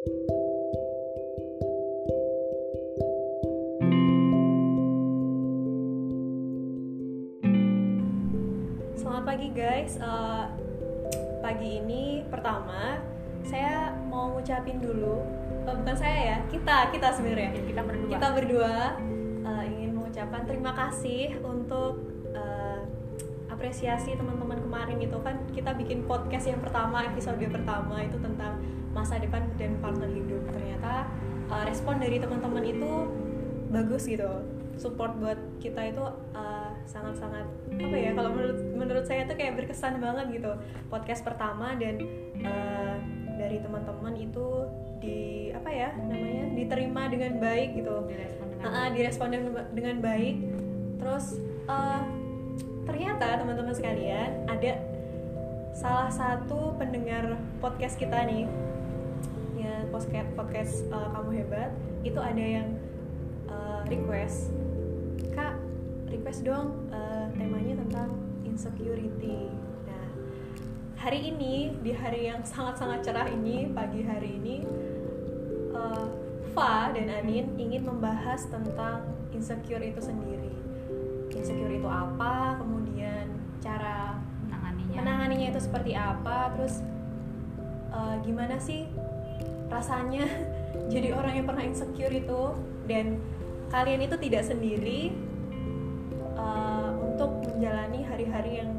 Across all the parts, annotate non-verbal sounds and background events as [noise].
Selamat pagi guys. Uh, pagi ini pertama saya mau ngucapin dulu, uh, bukan saya ya, kita kita sebenarnya. kita berdua Kita berdua uh, ingin mengucapkan terima kasih untuk uh, apresiasi teman-teman kemarin itu kan kita bikin podcast yang pertama episode pertama itu tentang masa depan dan partner hidup. Ternyata uh, respon dari teman-teman itu bagus gitu. Support buat kita itu uh, sangat-sangat apa ya kalau menurut menurut saya tuh kayak berkesan banget gitu. Podcast pertama dan uh, dari teman-teman itu di apa ya namanya diterima dengan baik gitu. Direspon dengan Ah, ah, direspon dengan, baik. Terus eh, ternyata teman-teman sekalian ada salah satu pendengar podcast kita nih podcast podcast eh, kamu hebat itu ada yang eh, request. Kak request dong eh, temanya tentang insecurity. Nah hari ini di hari yang sangat-sangat cerah ini pagi hari ini eh, Fa dan Anin ingin membahas tentang insecure itu sendiri. Insecure itu apa, kemudian cara menanganinya. menanganinya itu seperti apa, terus eh, gimana sih rasanya [laughs] jadi orang yang pernah insecure itu. Dan kalian itu tidak sendiri eh, untuk menjalani hari-hari yang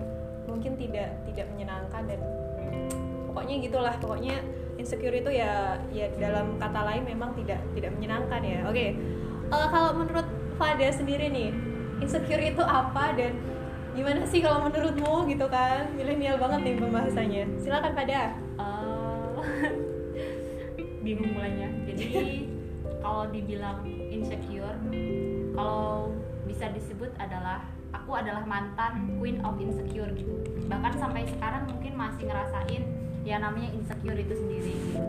mungkin tidak tidak menyenangkan dan pokoknya gitulah. Pokoknya insecure itu ya ya dalam kata lain memang tidak tidak menyenangkan ya. Oke Eh, kalau menurut Fada sendiri nih insecure itu apa dan gimana sih kalau menurutmu gitu kan? Milenial banget nih pembahasannya. Silakan Fada bingung mulainya. Jadi [laughs] kalau dibilang insecure kalau bisa disebut adalah aku adalah mantan queen of insecure gitu. Bahkan sampai sekarang mungkin masih ngerasain ya namanya insecure itu sendiri. Gitu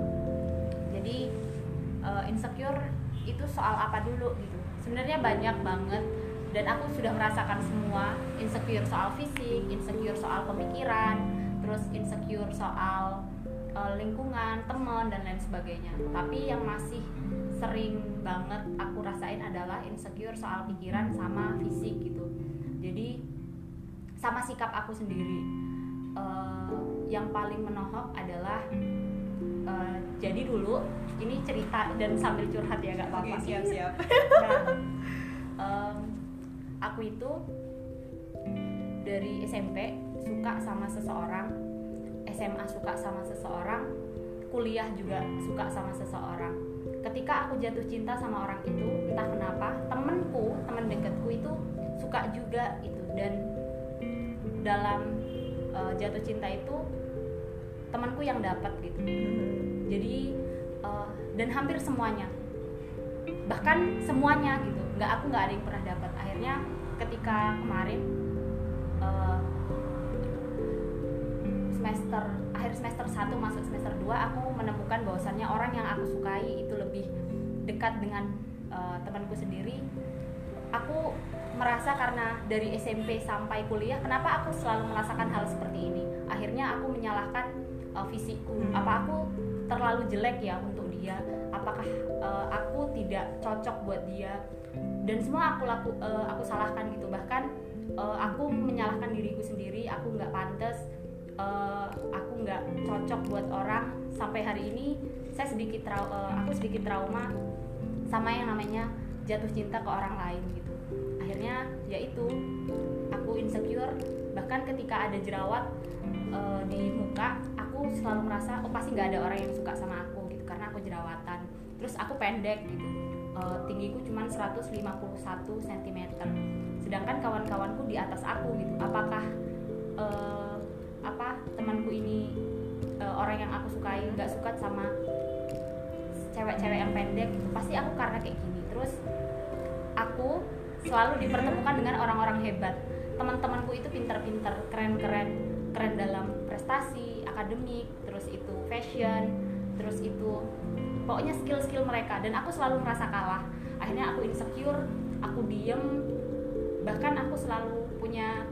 jadi eh, insecure itu soal apa dulu gitu. Sebenarnya banyak banget dan aku sudah merasakan semua. Insecure soal fisik insecure soal pemikiran terus insecure soal eh, lingkungan teman dan lain sebagainya. Tapi yang masih sering banget aku rasain adalah insecure soal pikiran sama fisik gitu. Jadi sama sikap aku sendiri. Eh, yang paling menohok adalah eh, jadi dulu ini cerita dan sambil curhat ya gak apa-apa siap [laughs] nah em, aku itu dari SMP suka sama seseorang SMA suka sama seseorang kuliah juga suka sama seseorang. Ketika aku jatuh cinta sama orang itu entah kenapa temenku temen deketku itu suka juga itu. Dan dalam eh, jatuh cinta itu temanku yang dapat gitu. Jadi eh, dan hampir semuanya. Bahkan semuanya gitu. Nggak aku nggak ada yang pernah dapat. Akhirnya ketika kemarin 1 masuk semester 2 aku menemukan bahwasannya orang yang aku sukai itu lebih dekat dengan eh, temanku sendiri. Aku merasa karena dari SMP sampai kuliah kenapa aku selalu merasakan hal seperti ini? Akhirnya aku menyalahkan uh, fisikku. Hmm. apa aku terlalu jelek ya untuk dia? Apakah uh, aku tidak cocok buat dia? Dan semua aku laku uh, aku salahkan gitu. Bahkan uh, aku menyalahkan diriku sendiri aku nggak pantas uh, aku nggak cocok buat orang. Sampai hari ini saya sedikit trau uh, aku sedikit trauma sama yang namanya jatuh cinta ke orang lain gitu. Akhirnya yaitu aku insecure. Bahkan ketika ada jerawat eh, di muka aku selalu merasa oh pasti nggak ada orang yang suka sama aku gitu. Karena aku jerawatan. Terus aku pendek gitu. Eh, tinggiku cuma 151 cm sedangkan kawan-kawanku di atas aku gitu. Apakah eh, apa temanku ini eh, orang yang aku sukai nggak suka sama cewek-cewek yang pendek gitu pasti aku karena kayak gini. Terus aku selalu dipertemukan dengan orang-orang hebat. Teman-temanku itu pinter-pinter keren-keren keren dalam prestasi akademik terus itu fashion terus itu pokoknya skill-skill mereka. Dan aku selalu merasa kalah. Akhirnya aku insecure aku diem. Bahkan aku selalu punya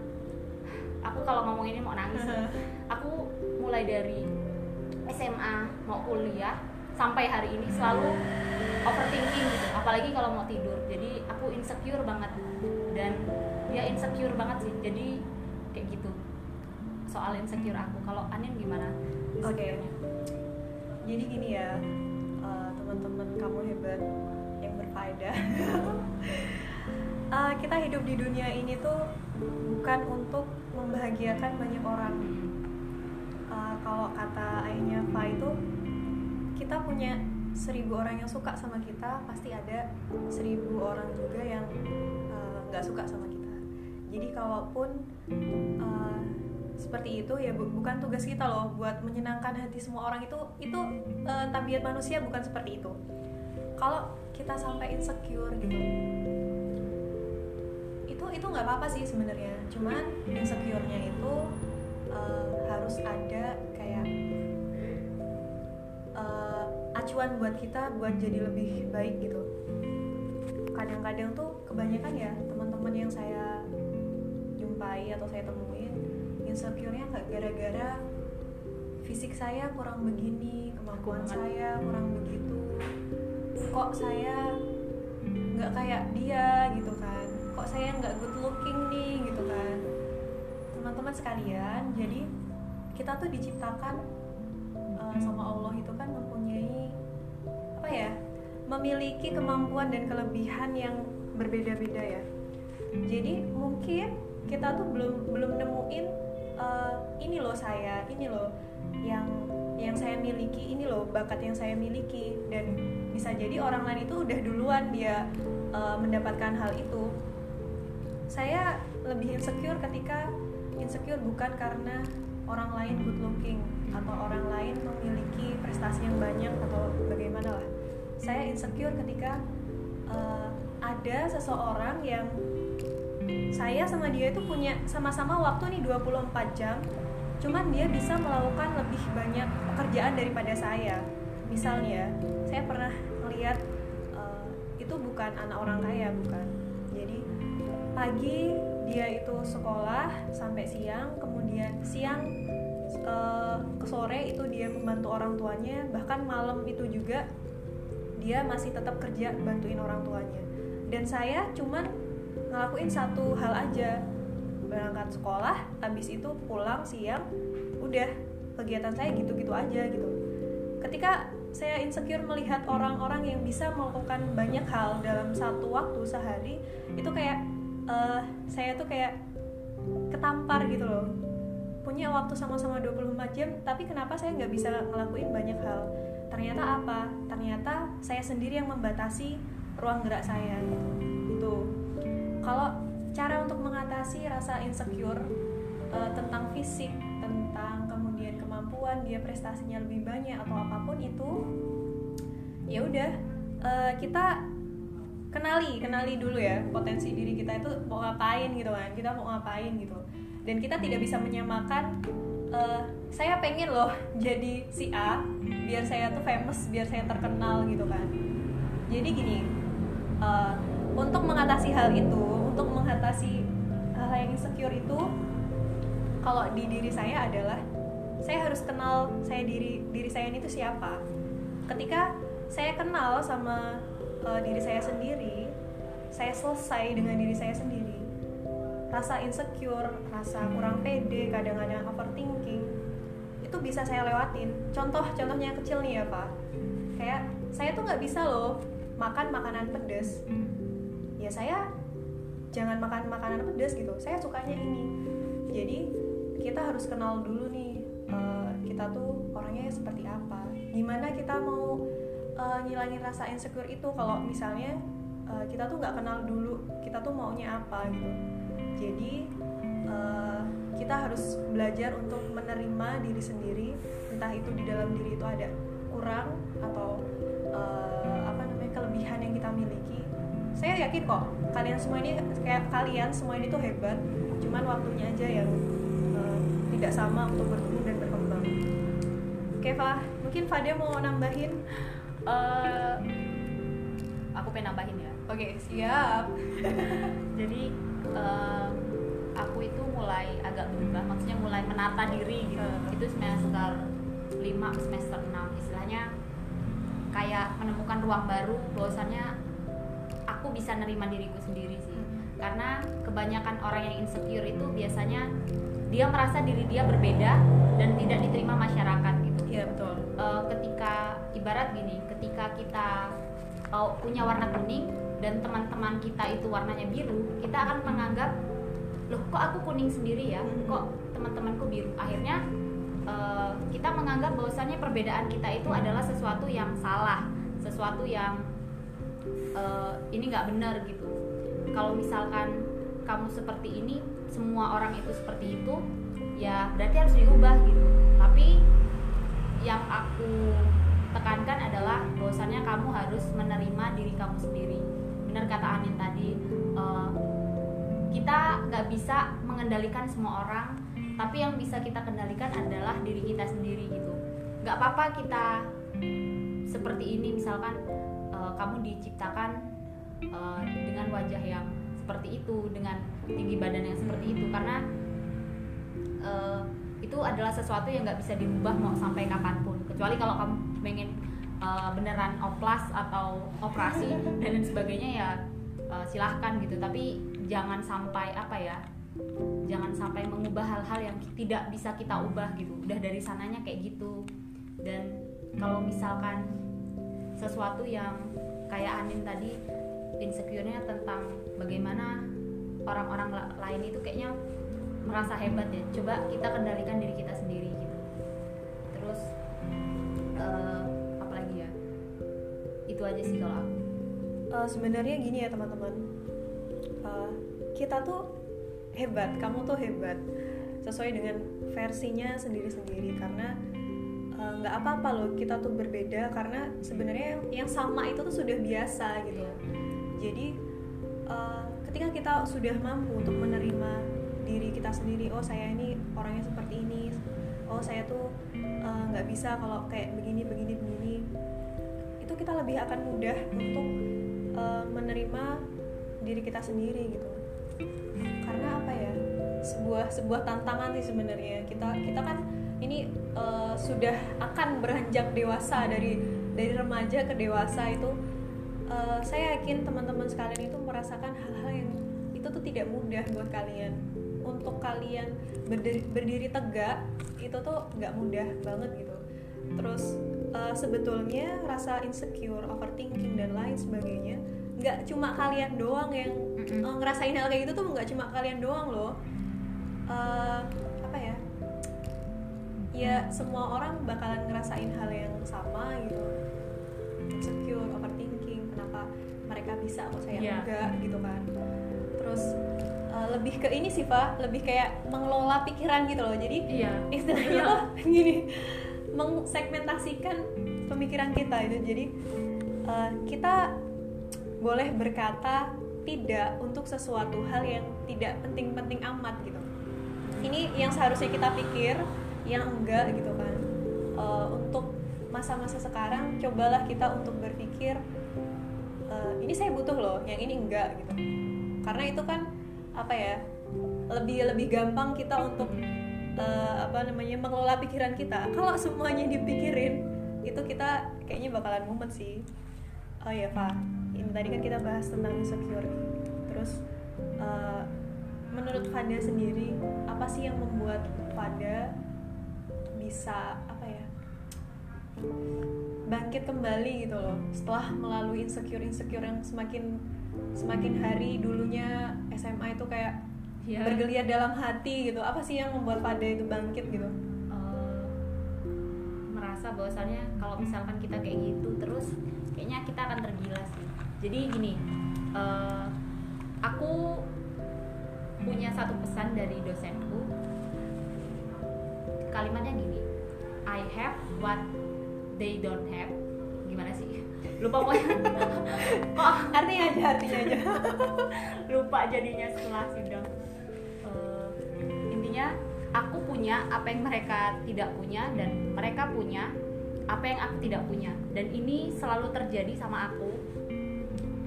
aku kalau ngomong ini mau nangis. [laughs] Aku mulai dari SMA mau kuliah sampai hari ini selalu overthinking gitu. Apalagi kalau mau tidur. Jadi aku insecure banget. Dan ya insecure banget sih. Jadi kayak gitu. Soal insecure aku. Kalau Anin gimana? Oke. insecure-nya? Jadi gini ya, eh, teman-teman kamu hebat yang berfaedah. [laughs] Eh, kita hidup di dunia ini tuh bukan untuk membahagiakan banyak orang. Eh, kalau kata ayahnya Fa itu, kita punya seribu orang yang suka sama kita, pasti ada seribu orang juga yang eh, nggak suka sama kita. Jadi kalaupun eh, seperti itu ya bu- bukan tugas kita loh buat menyenangkan hati semua orang itu itu eh, tabiat manusia bukan seperti itu kalau kita sampai insecure gitu itu nggak apa-apa sih sebenarnya. Cuman insecure-nya itu eh, harus ada kayak eh, acuan buat kita buat jadi lebih baik gitu. Kadang-kadang tuh kebanyakan ya teman-teman yang saya jumpai atau saya temuin insecure-nya nggak gara-gara fisik saya kurang begini kemampuan saya kurang begitu kok saya nggak kayak dia gitu kan kok saya nggak good looking nih gitu kan. Teman-teman sekalian jadi kita tuh diciptakan uh, sama Allah itu kan mempunyai apa ya memiliki kemampuan dan kelebihan yang berbeda-beda ya. Jadi mungkin kita tuh belum belum nemuin uh, ini loh saya ini loh yang yang saya miliki ini loh bakat yang saya miliki. Dan bisa jadi orang lain itu udah duluan dia uh, mendapatkan hal itu saya lebih insecure ketika insecure bukan karena orang lain good looking atau orang lain memiliki prestasi yang banyak atau bagaimana lah. Saya insecure ketika uh, ada seseorang yang saya sama dia itu punya sama-sama waktu nih 24 jam cuman dia bisa melakukan lebih banyak pekerjaan daripada saya. Misalnya saya pernah melihat uh, itu bukan anak orang kaya bukan pagi dia itu sekolah sampai siang kemudian siang ke, ke sore itu dia membantu orang tuanya bahkan malam itu juga dia masih tetap kerja bantuin orang tuanya. Dan saya cuman ngelakuin satu hal aja berangkat sekolah habis itu pulang siang udah kegiatan saya gitu-gitu aja gitu. Ketika saya insecure melihat orang-orang yang bisa melakukan banyak hal dalam satu waktu sehari itu kayak eh, saya tuh kayak ketampar gitu loh. Punya waktu sama-sama 24 jam tapi kenapa saya nggak bisa ngelakuin banyak hal? Ternyata apa? Ternyata saya sendiri yang membatasi ruang gerak saya gitu. Itu kalau cara untuk mengatasi rasa insecure eh, tentang fisik tentang kemudian kemampuan dia prestasinya lebih banyak atau apa pun itu ya udah eh, kita kenali kenali dulu ya potensi diri kita itu mau ngapain gitu kan kita mau ngapain gitu. Dan kita tidak bisa menyamakan eh, saya pengen loh [laughs] jadi si A biar saya tuh famous biar saya terkenal gitu kan. Jadi gini eh, untuk mengatasi hal itu untuk mengatasi hal yang insecure itu kalau di diri saya adalah saya harus kenal saya diri diri saya ini tuh siapa. Ketika saya kenal sama uh, diri saya sendiri saya selesai dengan diri saya sendiri. Rasa insecure rasa kurang pede kadang-kadang overthinking itu bisa saya lewatin. Contoh contohnya yang kecil nih ya pak. Kayak saya tuh nggak bisa loh makan makanan pedas ya saya jangan makan makanan pedas gitu. Saya sukanya ini. Jadi kita harus kenal dulu nih uh, kita tuh orangnya seperti apa. Gimana kita mau uh, ngilangin rasa insecure itu kalau misalnya uh, kita tuh nggak kenal dulu kita tuh maunya apa gitu. Jadi uh, kita harus belajar untuk menerima diri sendiri entah itu di dalam diri itu ada kurang atau uh, apa namanya kelebihan yang kita miliki. Saya yakin kok kalian semua ini kayak kalian semua ini tuh hebat cuman waktunya aja yang uh, tidak sama untuk bertumbuh dan berkembang. Oke Fah mungkin Fade mau nambahin Eh, aku pengen nambahin ya. Oke siap. [laughs] Jadi eh, aku itu mulai agak berubah maksudnya mulai menata diri gitu. Hmm. itu semester 5 semester 6 istilahnya kayak menemukan ruang baru bahwasannya aku bisa nerima diriku sendiri sih. Karena kebanyakan orang yang insecure itu biasanya dia merasa diri dia berbeda dan tidak diterima ibarat gini ketika kita uh, punya warna kuning dan teman-teman kita itu warnanya biru kita akan menganggap loh kok aku kuning sendiri ya? Hmm. kok teman-temanku biru? Akhirnya uh, kita menganggap bahwasannya perbedaan kita itu adalah sesuatu yang salah sesuatu yang uh, ini nggak benar gitu. Kalau misalkan kamu seperti ini semua orang itu seperti itu ya berarti harus diubah gitu. Tapi yang aku tekankan adalah bahwasannya kamu harus menerima diri kamu sendiri. Benar kata Anin tadi uh, kita nggak bisa mengendalikan semua orang tapi yang bisa kita kendalikan adalah diri kita sendiri gitu. Nggak apa-apa kita seperti ini misalkan uh, kamu diciptakan uh, dengan wajah yang seperti itu dengan tinggi badan yang seperti itu karena uh, itu adalah sesuatu yang nggak bisa dirubah mau sampai kapan pun. Kecuali kalau kamu pengen uh, beneran oplas atau operasi dan lain sebagainya ya uh, silahkan gitu. Tapi jangan sampai apa ya jangan sampai mengubah hal-hal yang tidak bisa kita ubah gitu. Udah dari sananya kayak gitu. Dan kalau misalkan sesuatu yang kayak Anin tadi insecure-nya tentang bagaimana orang-orang la- lain itu kayaknya merasa hebat ya. Coba kita kendalikan diri kita sendiri eh, apa lagi ya? Itu aja sih kalau aku. Uh, sebenarnya gini ya teman-teman. Uh, kita tuh hebat kamu tuh hebat. Sesuai dengan versinya sendiri-sendiri karena uh, nggak apa-apa loh kita tuh berbeda karena sebenarnya yang, yang sama itu tuh sudah biasa gitu. Jadi uh, ketika kita sudah mampu untuk menerima diri kita sendiri oh saya ini orangnya seperti ini oh saya tuh uh, nggak bisa kalau kayak begini begini begini. Itu kita lebih akan mudah untuk uh, menerima diri kita sendiri gitu. Karena apa ya? Sebuah sebuah tantangan sih sebenarnya. Kita kita kan ini uh, sudah akan beranjak dewasa dari dari remaja ke dewasa itu uh, saya yakin teman-teman sekalian itu merasakan hal-hal yang itu tuh tidak mudah buat kalian untuk kalian berdiri, berdiri tegak itu tuh nggak mudah banget gitu. Terus uh, sebetulnya rasa insecure overthinking dan lain sebagainya nggak cuma kalian doang yang uh, ngerasain hal kayak gitu tuh nggak cuma kalian doang loh. Uh, apa ya? Ya semua orang bakalan ngerasain hal yang sama gitu. Insecure overthinking kenapa mereka bisa kok saya Iya. enggak gitu kan. Terus uh, lebih ke ini sih pak. Lebih kayak mengelola pikiran gitu loh. Jadi iya. istilahnya tuh [laughs] gini mengsegmentasikan pemikiran kita itu jadi uh, kita boleh berkata tidak untuk sesuatu hal yang tidak penting-penting amat gitu. Ini yang seharusnya kita pikir yang enggak gitu kan. Uh, untuk masa-masa sekarang cobalah kita untuk berpikir uh, ini saya butuh loh yang ini enggak gitu. Karena itu kan apa ya lebih lebih gampang kita untuk uh, apa namanya mengelola pikiran kita. Kalau semuanya dipikirin itu kita kayaknya bakalan mumet sih. Oh ya pak ini tadi kan kita bahas tentang insecure. Terus uh, menurut Fada sendiri apa sih yang membuat Fada bisa apa ya bangkit kembali gitu loh setelah melalui insecure insecure yang semakin semakin hari dulunya SMA itu kayak Iya. bergeliat dalam hati gitu. Apa sih yang membuat Fada itu bangkit gitu? Eh, merasa bahwasannya kalau misalkan kita kayak gitu terus kayaknya kita akan tergila sih. Jadi gini eh, aku punya satu pesan dari dosenku. Kalimatnya gini I have what they don't have. Gimana sih lupa pokoknya. Kok artinya aja artinya aja. [laughs] Lupa jadinya setelah sidang. Eh, intinya aku punya apa yang mereka tidak punya dan mereka punya apa yang aku tidak punya. Dan ini selalu terjadi sama aku.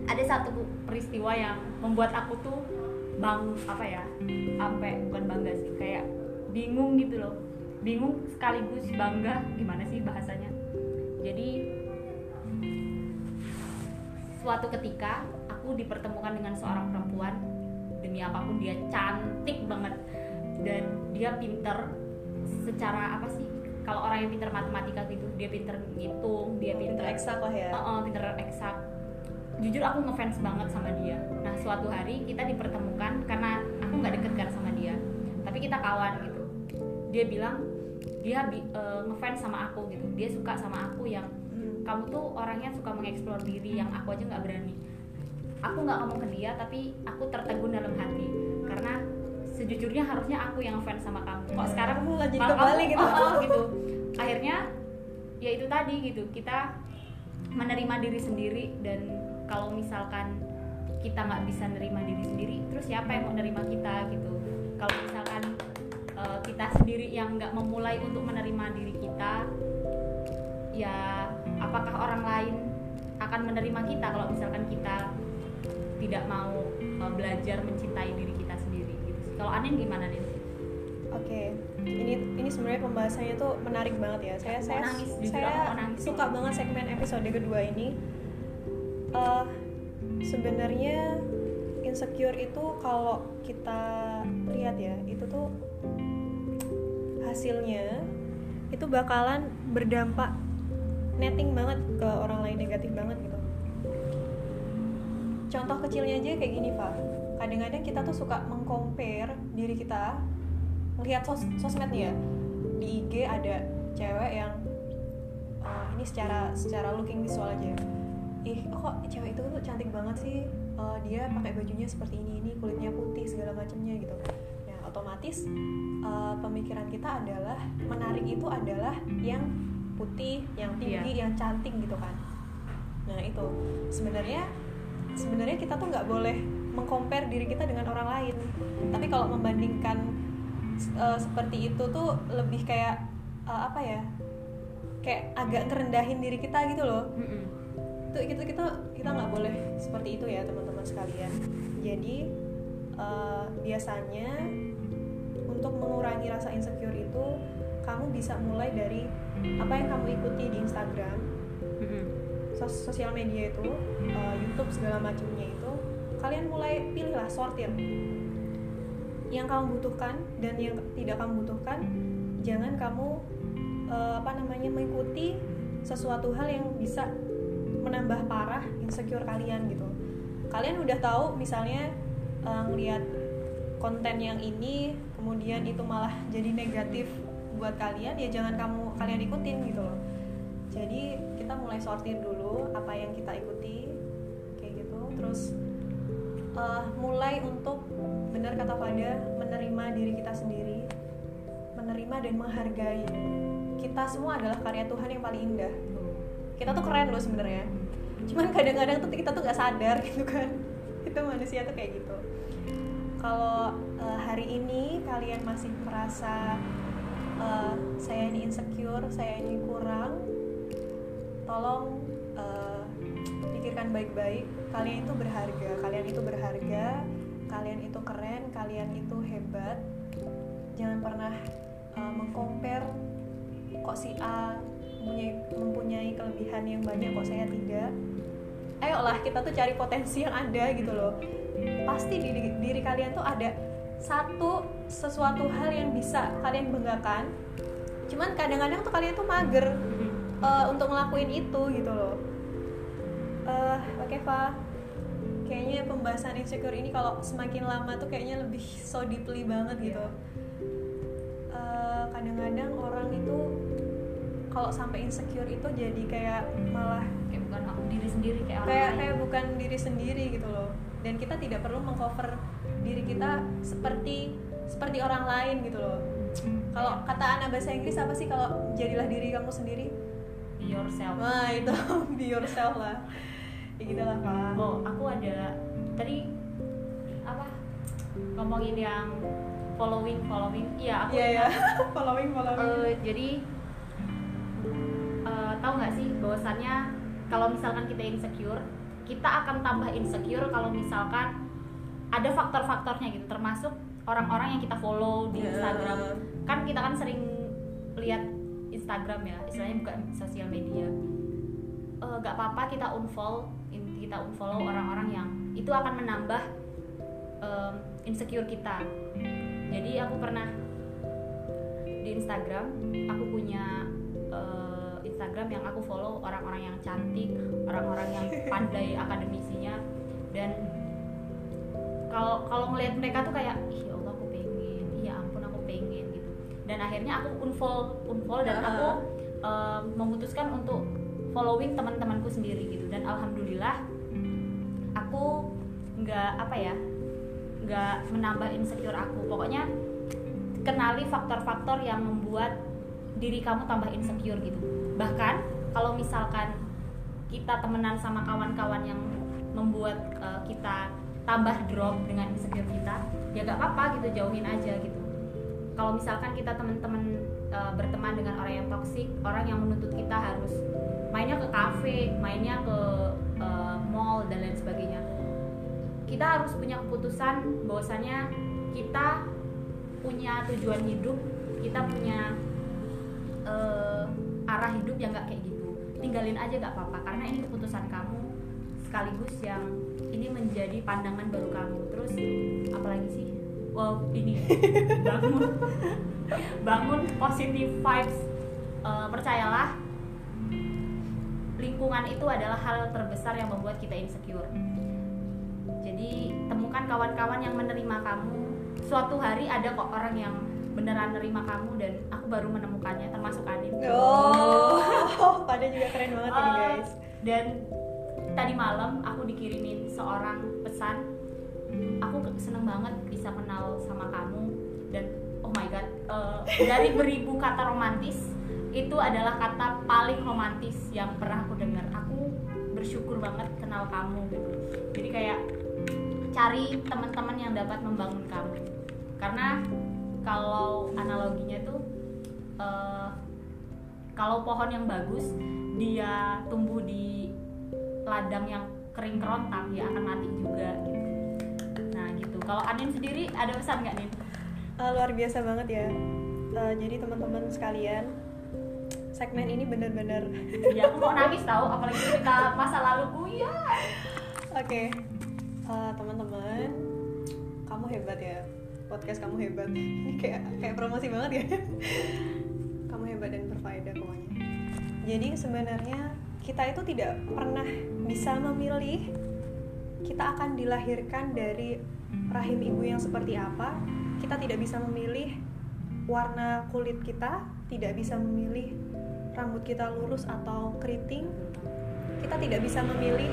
Ada satu peristiwa yang membuat aku tuh bang apa ya sampai bukan bangga sih kayak bingung gitu loh. Bingung sekaligus bangga gimana sih bahasanya. Jadi suatu ketika aku dipertemukan dengan seorang perempuan demi apa pun dia cantik banget. Dan dia pinter secara apa sih? Kalau orang yang pinter matematika gitu dia pinter ngitung dia pinter, pinter eksak lah ya. Oh, oh, pinter eksak. Jujur aku ngefans banget sama dia. Nah suatu hari kita dipertemukan karena aku nggak deket kan sama dia. Tapi kita kawan gitu. Dia bilang dia bi- eh, ngefans sama aku gitu. Dia suka sama aku yang. Kamu tuh orangnya suka mengeksplor diri yang aku aja nggak berani. Aku nggak ngomong ke dia tapi aku tertegun dalam hati. Karena sejujurnya harusnya aku yang fans sama kamu. Kok sekarang Kamu malah jadi kamu- gitu. oh, oh, gitu. Akhirnya ya itu tadi gitu. Kita menerima diri sendiri dan kalau misalkan kita nggak bisa nerima diri sendiri terus siapa yang mau nerima kita gitu? Kalau misalkan eh, kita sendiri yang nggak memulai untuk menerima diri kita ya apakah orang lain akan menerima kita kalau misalkan kita tidak mau eh, belajar mencintai diri kita sendiri gitu sih. kalau Anin gimana nih Oke, ini ini sebenarnya pembahasannya tuh menarik banget ya. Saya Aku saya nangis, saya nangis. suka banget segmen episode kedua ini. Eh, sebenarnya insecure itu kalau kita lihat ya, itu tuh hasilnya itu bakalan berdampak netting banget ke orang lain negatif banget gitu. Contoh kecilnya aja kayak gini pak. Kadang-kadang kita tuh suka mengcompare diri kita melihat sos sosmed ya di IG ada cewek yang uh, ini secara secara looking visual aja ih kok cewek itu tuh cantik banget sih Uh, dia pakai bajunya seperti ini ini kulitnya putih segala macamnya gitu nah otomatis uh, pemikiran kita adalah menarik itu adalah yang putih yang tinggi yang cantik gitu kan. Nah itu. Sebenarnya sebenarnya kita tuh nggak boleh mengcompare diri kita dengan orang lain. Tapi kalau membandingkan uh, seperti itu tuh lebih kayak uh, apa ya kayak agak ngerendahin diri kita gitu loh. Mm-mm. itu kita kita kita nggak boleh seperti itu ya teman-teman sekalian. Jadi uh, biasanya untuk mengurangi rasa insecure itu kamu bisa mulai dari apa yang kamu ikuti di Instagram sos- sosial media itu uh, YouTube segala macamnya itu kalian mulai pilihlah sortir. Yang kamu butuhkan dan yang tidak kamu butuhkan jangan kamu uh, apa namanya mengikuti sesuatu hal yang bisa menambah parah insecure kalian gitu. Kalian udah tahu misalnya uh, ngelihat konten yang ini kemudian itu malah jadi negatif buat kalian ya jangan kamu kalian ikutin gitu loh. Jadi kita mulai sortir dulu apa yang kita ikuti kayak gitu. Terus uh, mulai untuk benar kata Fada menerima diri kita sendiri. Menerima dan menghargai. Kita semua adalah karya Tuhan yang paling indah. Kita tuh keren loh sebenarnya. Cuman kadang-kadang tuh kita tuh nggak sadar gitu kan. [laughs] Itu manusia tuh kayak gitu. Kalau uh, hari ini kalian masih merasa uh, saya ini insecure saya ini kurang. Tolong uh, pikirkan baik-baik. Kalian itu berharga kalian itu berharga kalian itu keren kalian itu hebat. Jangan pernah uh, mengcompare kok si A mempunyai, mempunyai kelebihan yang banyak kok saya tidak. Ayolah kita tuh cari potensi yang ada gitu loh. Pasti di di- diri kalian tuh ada satu sesuatu hal yang bisa kalian banggakan. Cuman kadang-kadang tuh kalian tuh mager uh, untuk ngelakuin itu gitu loh. Eh, oke Fa. Kayaknya pembahasan insecure ini kalau semakin lama tuh kayaknya lebih so deeply banget gitu. Eh, kadang-kadang orang itu kalau sampai insecure itu jadi kayak malah kayak bukan aku diri sendiri kayak orang kayak lain. kayak bukan diri sendiri gitu loh. Dan kita tidak perlu mengcover diri kita seperti seperti orang lain gitu loh. Kalau kata anak bahasa Inggris apa sih kalau jadilah diri kamu sendiri? Be yourself. Wah itu [laughs] be yourself lah. Ya gitu lah pak oh aku ada tadi apa? Ngomongin yang following following. Iya aku iya ya ingat, [laughs] following following. Eh, jadi eh, tahu nggak sih bahwasannya kalau misalkan kita insecure kita akan tambah insecure kalau misalkan ada faktor-faktornya gitu. Termasuk orang-orang yang kita follow di Ya. Instagram. Kan kita kan sering lihat Instagram ya istilahnya bukan sosial media. Eh, nggak apa-apa kita unfollow kita unfollow orang-orang yang itu akan menambah um, insecure kita. Jadi aku pernah di Instagram aku punya uh, Instagram yang aku follow orang-orang yang cantik orang-orang yang pandai [laughs] akademisinya dan kalau kalau ngelihat mereka tuh kayak ih ya Allah aku pengen. Iya ampun aku pengen gitu. Dan akhirnya aku unfollow unfollow dan aku uh, memutuskan untuk following teman-temanku sendiri gitu. Dan alhamdulillah aku nggak apa ya nggak menambah insecure aku. Pokoknya kenali faktor-faktor yang membuat diri kamu tambah insecure gitu. Bahkan kalau misalkan kita temenan sama kawan-kawan yang membuat uh, kita tambah drop dengan insecure kita ya gak apa-apa gitu jauhin aja gitu. Kalau misalkan kita teman-teman uh, berteman dengan orang yang toksik orang yang menuntut kita harus mainnya ke kafe mainnya ke uh, mall dan lain sebagainya. Kita harus punya keputusan bahwasanya kita punya tujuan hidup kita punya uh, arah hidup yang nggak kayak gitu. Tinggalin aja nggak apa-apa karena ini keputusan kamu sekaligus yang ini menjadi pandangan baru kamu terus apalagi sih? Wow ini. Bangun. [laughs] Bangun positive vibes. Uh, percayalah lingkungan itu adalah hal terbesar yang membuat kita insecure. Jadi temukan kawan-kawan yang menerima kamu. Suatu hari ada kok orang yang beneran nerima kamu dan aku baru menemukannya termasuk Anin. Oh [laughs] pada juga keren banget uh, ini eh, guys. dan tadi malam aku dikirimin seorang pesan. Aku seneng banget bisa kenal sama kamu. Dan oh my god uh, dari beribu kata romantis itu adalah kata paling romantis yang pernah aku dengar. Aku bersyukur banget kenal kamu gitu. Jadi kayak cari teman-teman yang dapat membangun kamu. Karena kalau analoginya tuh uh, kalau pohon yang bagus dia tumbuh di ladang yang kering kerontang ya akan mati juga gitu. Nah gitu. Kalau Anin sendiri ada pesan nggak nih uh, luar biasa banget ya. Uh, jadi teman-teman sekalian segmen ini bener-bener ya aku mau nangis tahu apalagi cerita masa laluku ya oke. Okay. uh, eh, teman-teman kamu hebat ya. Podcast kamu hebat. [laughs] Ini kayak kayak promosi banget ya. [laughs] Kamu hebat dan berfaedah pokoknya. Jadi sebenarnya kita itu tidak pernah bisa memilih kita akan dilahirkan dari rahim ibu yang seperti apa. Kita tidak bisa memilih warna kulit kita tidak bisa memilih rambut kita lurus atau keriting. Kita tidak bisa memilih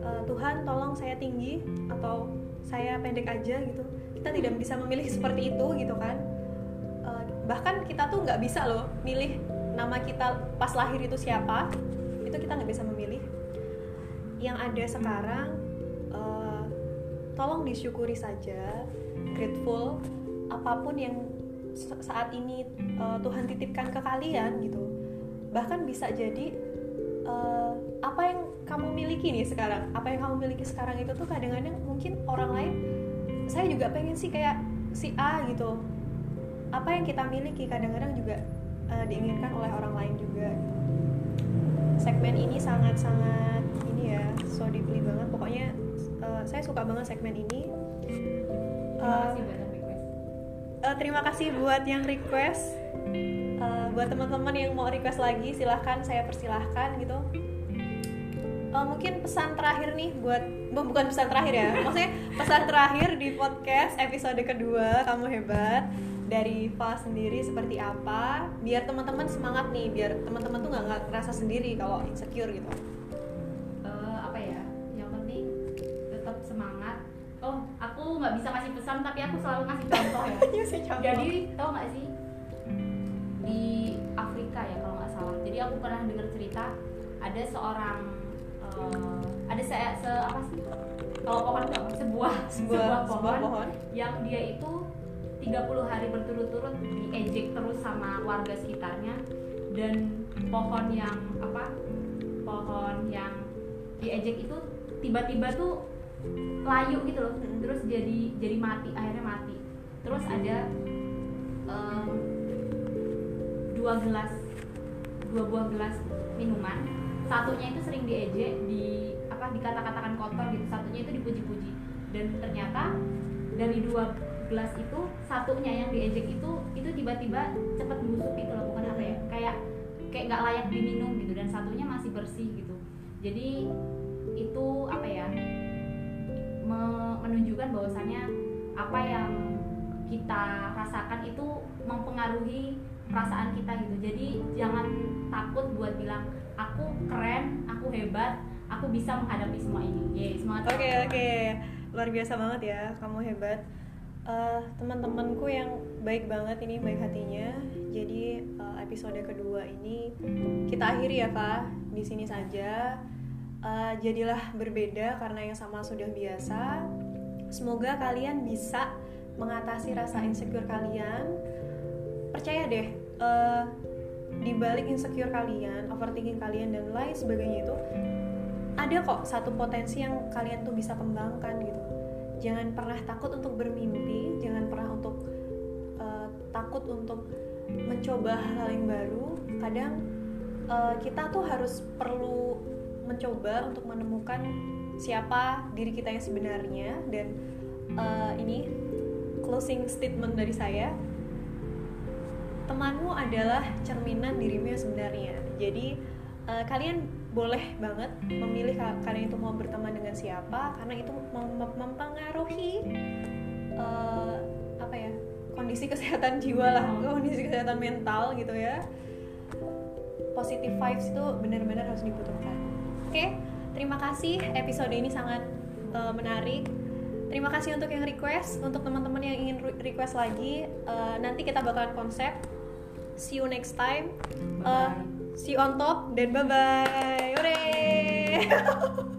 uh, Tuhan tolong saya tinggi atau saya pendek aja gitu. Kita tidak bisa memilih seperti itu gitu kan. Uh, bahkan kita tuh nggak bisa loh milih nama kita pas lahir itu siapa itu kita nggak bisa memilih. Yang ada sekarang uh, tolong disyukuri saja grateful apa pun yang saat ini uh, Tuhan titipkan ke kalian gitu. Bahkan bisa jadi uh, apa yang kamu miliki nih sekarang apa yang kamu miliki sekarang itu tuh kadang-kadang mungkin orang lain saya juga pengen sih kayak si A gitu. Apa yang kita miliki kadang-kadang juga uh, diinginkan oleh orang lain juga segmen ini sangat-sangat ini ya so deeply banget. Pokoknya uh, saya suka banget segmen ini. Uh, uh, terima kasih buat yang request. Uh, buat teman-teman yang mau request lagi silahkan saya persilahkan gitu. Uh, mungkin pesan terakhir nih buat bukan pesan terakhir ya. Maksudnya pesan terakhir di podcast episode kedua kamu hebat dari Fa sendiri seperti apa biar teman-teman semangat nih biar teman-teman tuh nggak ngerasa sendiri kalau insecure gitu. Uh, apa ya? Yang penting tetap semangat. Oh aku nggak bisa kasih pesan tapi aku selalu ngasih contoh ya. [laughs] Jadi tau nggak sih? Di Afrika ya kalau nggak salah. Jadi aku pernah dengar cerita ada seorang uh, ada saya se apa sih? Kalau pohon sebuah [laughs] sebuah, sebuah pohon, sebuah pohon. yang dia itu 30 hari berturut-turut diejek terus sama warga sekitarnya. Dan pohon yang apa pohon yang diejek itu tiba-tiba tuh layu gitu loh. Terus jadi jadi mati akhirnya mati. Terus ada um, dua gelas dua buah gelas minuman. Satunya itu sering diejek di apa apa dikata-katakan kotor gitu. Satunya itu dipuji-puji. Dan ternyata dari dua gelas itu satunya yang diejek itu itu tiba-tiba cepet busuk gitu loh bukan apa ya kayak kayak nggak layak diminum gitu dan satunya masih bersih gitu. Jadi itu apa ya me- menunjukkan bahwasannya apa yang kita rasakan itu mempengaruhi perasaan kita gitu. Jadi jangan takut buat bilang aku keren aku hebat aku bisa menghadapi semua ini. Yeay, semangat. Oke oke, luar biasa banget ya, kamu hebat. Eh, teman-temanku yang baik banget ini baik hatinya. Jadi eh, episode kedua ini kita akhiri ya Pak di sini saja. Eh, jadilah berbeda karena yang sama sudah biasa. Semoga kalian bisa mengatasi rasa insecure kalian. Percaya deh, eh, di balik insecure kalian, overthinking kalian dan lain sebagainya itu ada kok satu potensi yang kalian tuh bisa kembangkan gitu jangan pernah takut untuk bermimpi jangan pernah untuk uh, takut untuk mencoba hal yang baru. Kadang uh, kita tuh harus perlu mencoba untuk menemukan siapa diri kita yang sebenarnya. Dan uh, ini closing statement dari saya temanmu adalah cerminan dirimu yang sebenarnya. Jadi uh, kalian boleh banget memilih ka- kalian itu mau berteman dengan siapa karena itu mem- mem- mempengaruhi uh, apa ya kondisi kesehatan jiwa lah kondisi kesehatan mental gitu ya. Positive vibes itu benar-benar harus dibutuhkan. Oke terima kasih. Episode ini sangat uh, menarik. Terima kasih untuk yang request. Untuk teman-teman yang ingin re- request lagi uh, nanti kita bakalan konsep. See you next time. Uh, see you on top dan bye bye Hooray! [laughs]